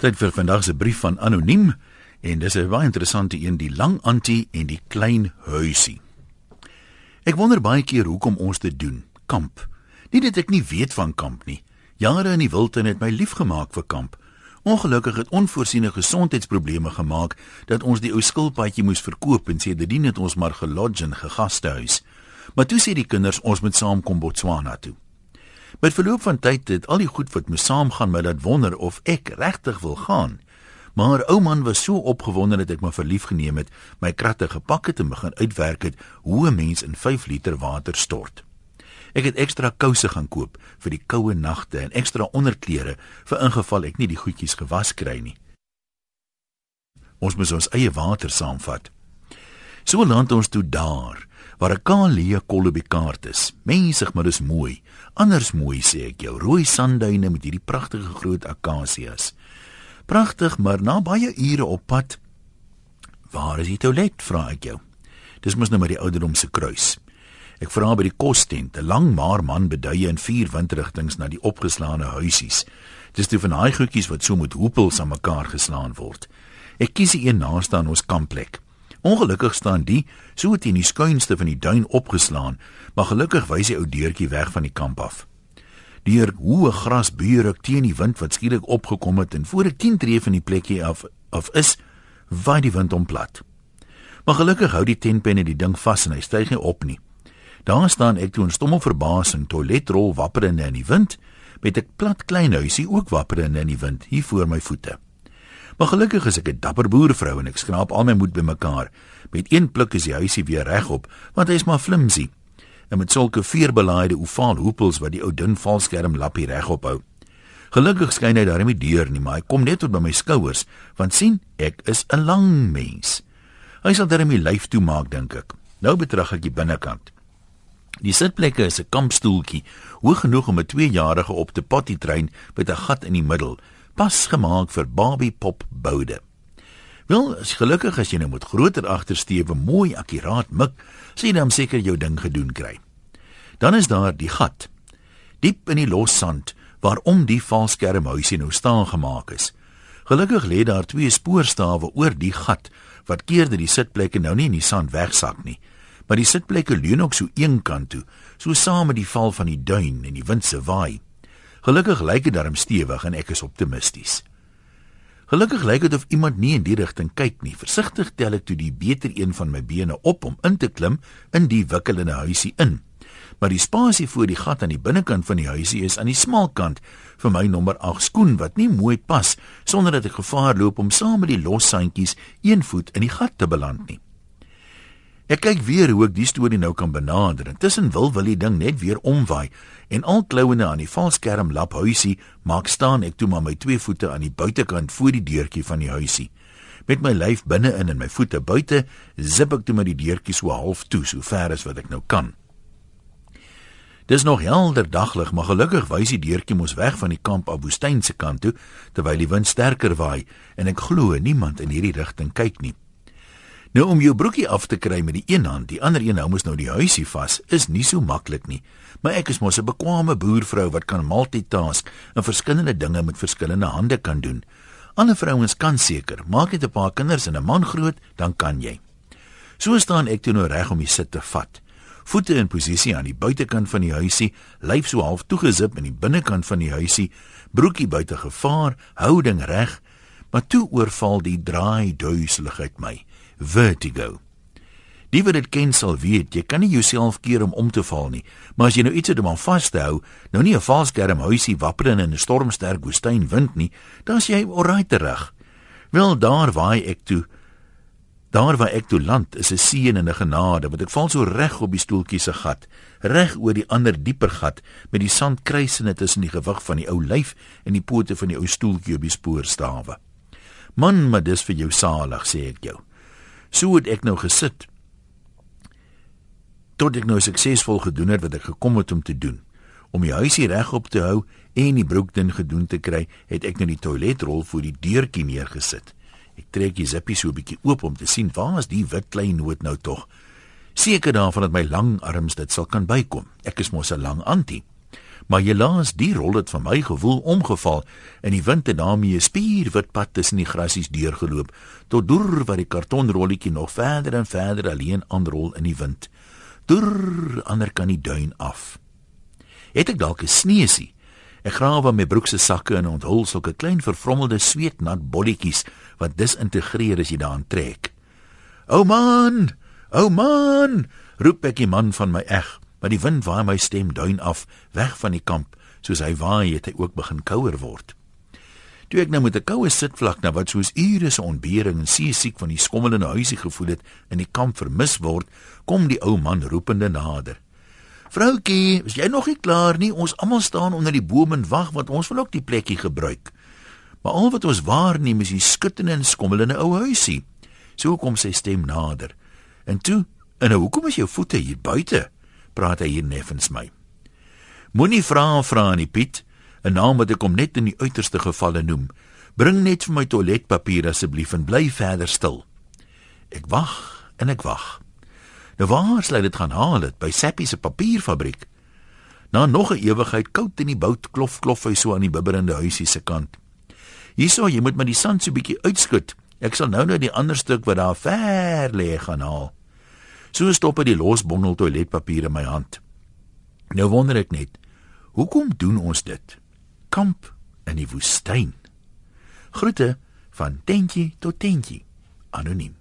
Tyd vir vandag se brief van anoniem en dis 'n baie interessante een, die lang antie en die klein huisie. Ek wonder baie keer hoekom ons dit doen. Kamp. Nie dat ek nie weet van kamp nie. Jare in die wildtuin het my lief gemaak vir kamp. Ongelukkig het onvoorsiene gesondheidsprobleme gemaak dat ons die ou skilpaadjie moes verkoop en sê dit dien het ons maar gelodge in gegastehuis. Maar toe sê die kinders ons moet saam kom Botswana toe. Met verloop van tyd het al die goed wat moes saamgaan my laat wonder of ek regtig wil gaan. Maar ou man was so opgewonde dat ek my verlief geneem het, my kratte gepak het en begin uitwerk het hoe 'n mens in 5 liter water stort. Ek het ekstra kouse gaan koop vir die koue nagte en ekstra onderklere vir ingeval ek nie die goedjies gewas kry nie. Ons moet ons eie water saamvat. So land ons toe daar waar 'n kalie kolobie kaart is. Mensig maar is mooi. Anders mooi sê ek jou, rooi sandduine met hierdie pragtige groot akasias. Pragtig, maar na baie ure op pad, waar is die toilet, vra ek jou. Dis mos nou maar die ouderdom se kruis. Ek vra by die kostent, 'n lang maar man beduie in vier windrigtings na die opgeslaane huisies. Dis toe van daai goedjies wat so met hoepels aan mekaar geslaan word. Ek kies die een naaste aan ons kampplek. Ongelukkig staan die so teen die skuinste van die duin opgeslaan, maar gelukkig wys die ou deurtjie weg van die kamp af. Deur hoë grasbure teen die wind wat skielik opgekom het en voor ek 10 tree van die plekkie af of is waai die wind hom plat. Maar gelukkig hou die tentpenne die ding vas en hy styg nie op nie. Daar staan ek toe in stomme verbasing, toiletrol wapperende in die wind met 'n plat klein huisie ook wapperende in die wind hier voor my voete. Maar gelukkig is ek 'n dapper boervrou en ek skraap al my moed bymekaar. Met een pluk is die huisie weer regop, want hy is maar flimsy. En met sulke veerbelaaide ovaal hoepels wat die ou dun valskerm lappie regop hou. Gelukkig skyn hy daarmee deur nie, maar hy kom net tot by my skouers, want sien, ek is 'n lang mens. Hy sal daarmee lyf toe maak, dink ek. Nou betrag ek die binnekant. Die sitplekke is 'n kampstoeltjie, hoog genoeg om 'n 2-jarige op te potty trein met 'n gat in die middel pas gemaak vir Barbie pop boude. Wel, as gelukkig as jy nou met groter agtersteewe mooi akkuraat mik, sien dan seker jou ding gedoen kry. Dan is daar die gat. Diep in die los sand waarom die valskermhuisie nou staan gemaak is. Gelukkig lê daar twee spoorstawe oor die gat wat keer dat die sitplekke nou nie in die sand wegsak nie, maar die sitplekke leun ook so een kant toe, so saam met die val van die duin en die wind se waai. Gelukkig lyk dit darm stewig en ek is optimisties. Gelukkig lyk dit of iemand nie in die rigting kyk nie. Versigtig tel ek toe die beter een van my bene op om in te klim in die wikkelende huisie in. Maar die spasie voor die gat aan die binnekant van die huisie is aan die smal kant vir my nommer 8 skoen wat nie mooi pas sonder dat ek gevaar loop om saam met die los sandjies een voet in die gat te beland nie. Ek kyk weer hoe ek die storie nou kan benader. Intussen wil wil die ding net weer omwaai en al klouene aan die valskerm lap huisie maak staan ek toe maar my twee voete aan die buitekant voor die deurtjie van die huisie. Met my lyf binne-in en my voete buite, zip ek toe met die deurtjie so half toe, so ver as wat ek nou kan. Dis nog helder daglig, maar gelukkig wys die deurtjie mos weg van die kamp af woestyn se kant toe terwyl die wind sterker waai en ek glo niemand in hierdie rigting kyk nie. Nou om jou broekie af te kry met die een hand, die ander een hou mos nou die huisie vas, is nie so maklik nie. Maar ek is mos 'n bekwame boervrou wat kan multitask en verskillende dinge met verskillende hande kan doen. Ander vrouens kan seker, maak net 'n paar kinders en 'n man groot, dan kan jy. So staan ek toe nou reg om die sit te vat. Voete in posisie aan die buitekant van die huisie, lyf so half toegezip in die binnekant van die huisie, broekie buite gevaar, houding reg, maar toe oorval die draai duiseligheid my vertigo. Die wat dit ken sal weet, jy kan nie jouself keer om om te val nie, maar as jy nou iets het om aan vas te hou, nou nie 'n valskerm huisie wapperend in 'n stormsterk woestyn wind nie, dan is jy oral terug. Wel daar waai ek toe. Daar waar ek toe land, is 'n seën en 'n genade, want ek val so reg op die stoeltjie se gat, reg oor die ander dieper gat met die sand kruisende tussen die gewig van die ou lyf en die pote van die ou stoeltjie op die spoorstawe. Man, maar dis vir jou salig, sê ek jou. So het ek nou gesit. Tot ek nou suksesvol gedoen het wat ek gekom het om te doen. Om die huisie regop te hou en die broekdin gedoen te kry, het ek nou die toiletrol voor die deurtjie neergesit. Ek trek die zippie so 'n bietjie oop om te sien waar is die wit klein noot nou tog. Seker daarvan dat my lang arms dit sal kan bykom. Ek is mos 'n lang antie. Maar helaas, die rol het van my gevoel omgeval en die wind het daarmee 'n spierwit pad tussen die grasies deurgeloop tot deur waar die kartonrolletjie nog verder en verder alleen aanrol in die wind. Deur ander kan die duin af. Het ek dalk 'n sneesie? Ek grawe aan my broek se sakke en onthul sulke klein vervrommelde sweetnat bolletjies wat disintegreer as jy daaraan trek. "O man, o man!" roep ek die man van my eg maar die wind waai my stem duin af weg van die kamp soos hy waai het hy ook begin kouer word. Toe ek nou met 'n koue sitvlak na wat soos ure se ontbering en see siek van die skommelende huisie gevoel het in die kamp vermis word kom die ou man roepende nader. Vroutjie is jy nog nie klaar nie? Ons almal staan onder die boom en wag want ons wil ook die plekkie gebruik. Maar al wat ons waarneem is die skuttende en skommelende ou huisie. So kom sy stem nader. En toe en nou hoekom is jou voete hier buite praat hy hier neffens my. Moenie vra en vra aan die Piet, 'n naam wat ek hom net in die uiterste gevalle noem. Bring net vir my toiletpapier asseblief en bly verder stil. Ek wag en ek wag. Nou waar sal dit gaan haal dit by Sappie se papierfabriek? Na nog 'n ewigheid koud in die bout klof klof hy so aan die bibberende huisie se kant. Hierso, jy moet maar die sand so bietjie uitskud. Ek sal nou nou die ander stuk wat daar ver lê gaan haal. So stop hy die losbondel toiletpapier in my hand. Nou wonder ek net, hoekom doen ons dit? Kamp in die woestyn. Groete van tentjie tot tentjie. Anoniem.